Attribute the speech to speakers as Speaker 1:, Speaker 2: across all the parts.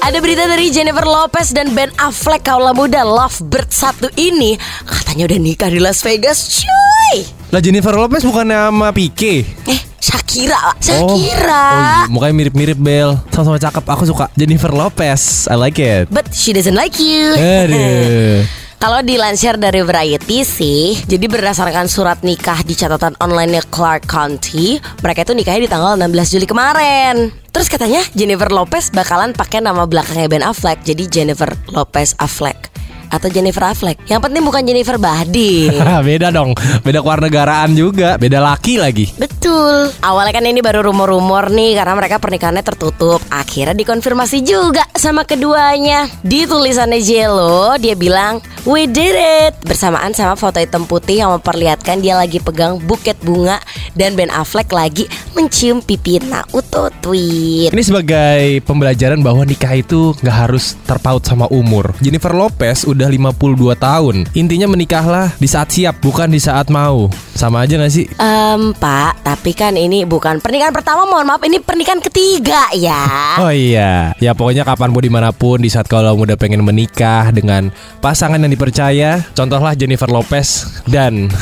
Speaker 1: Ada berita dari Jennifer Lopez dan Ben Affleck kaula muda Lovebird satu ini katanya udah nikah di Las Vegas, cuy.
Speaker 2: Lah Jennifer Lopez bukannya sama Pique?
Speaker 1: Eh, Shakira.
Speaker 2: Oh,
Speaker 1: Shakira.
Speaker 2: oh iya, mukanya mirip-mirip Bel. Sama-sama cakep. Aku suka Jennifer Lopez. I like it.
Speaker 1: But she doesn't like you.
Speaker 2: Aduh.
Speaker 1: Kalau dilansir dari Variety sih, jadi berdasarkan surat nikah di catatan online Clark County, mereka itu nikahnya di tanggal 16 Juli kemarin. Terus katanya Jennifer Lopez bakalan pakai nama belakangnya Ben Affleck, jadi Jennifer Lopez Affleck atau Jennifer Affleck. Yang penting bukan Jennifer Bahdi.
Speaker 2: beda dong. Beda kewarganegaraan juga. Beda laki lagi.
Speaker 1: Betul. Awalnya kan ini baru rumor-rumor nih karena mereka pernikahannya tertutup. Akhirnya dikonfirmasi juga sama keduanya. Di tulisannya Jello dia bilang, "We did it." Bersamaan sama foto hitam putih yang memperlihatkan dia lagi pegang buket bunga dan Ben Affleck lagi mencium pipi Naruto tweet.
Speaker 2: Ini sebagai pembelajaran bahwa nikah itu nggak harus terpaut sama umur. Jennifer Lopez udah 52 tahun. Intinya menikahlah di saat siap, bukan di saat mau. Sama aja gak sih?
Speaker 1: Em, Pak, tapi kan ini bukan pernikahan pertama, mohon maaf, ini pernikahan ketiga ya.
Speaker 2: Oh iya, ya pokoknya kapan pun di mana pun di saat kalau muda pengen menikah dengan pasangan yang dipercaya, contohlah Jennifer Lopez dan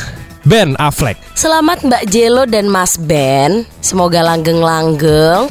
Speaker 2: Ben Affleck.
Speaker 1: Selamat Mbak Jelo dan Mas Ben. Semoga langgeng-langgeng.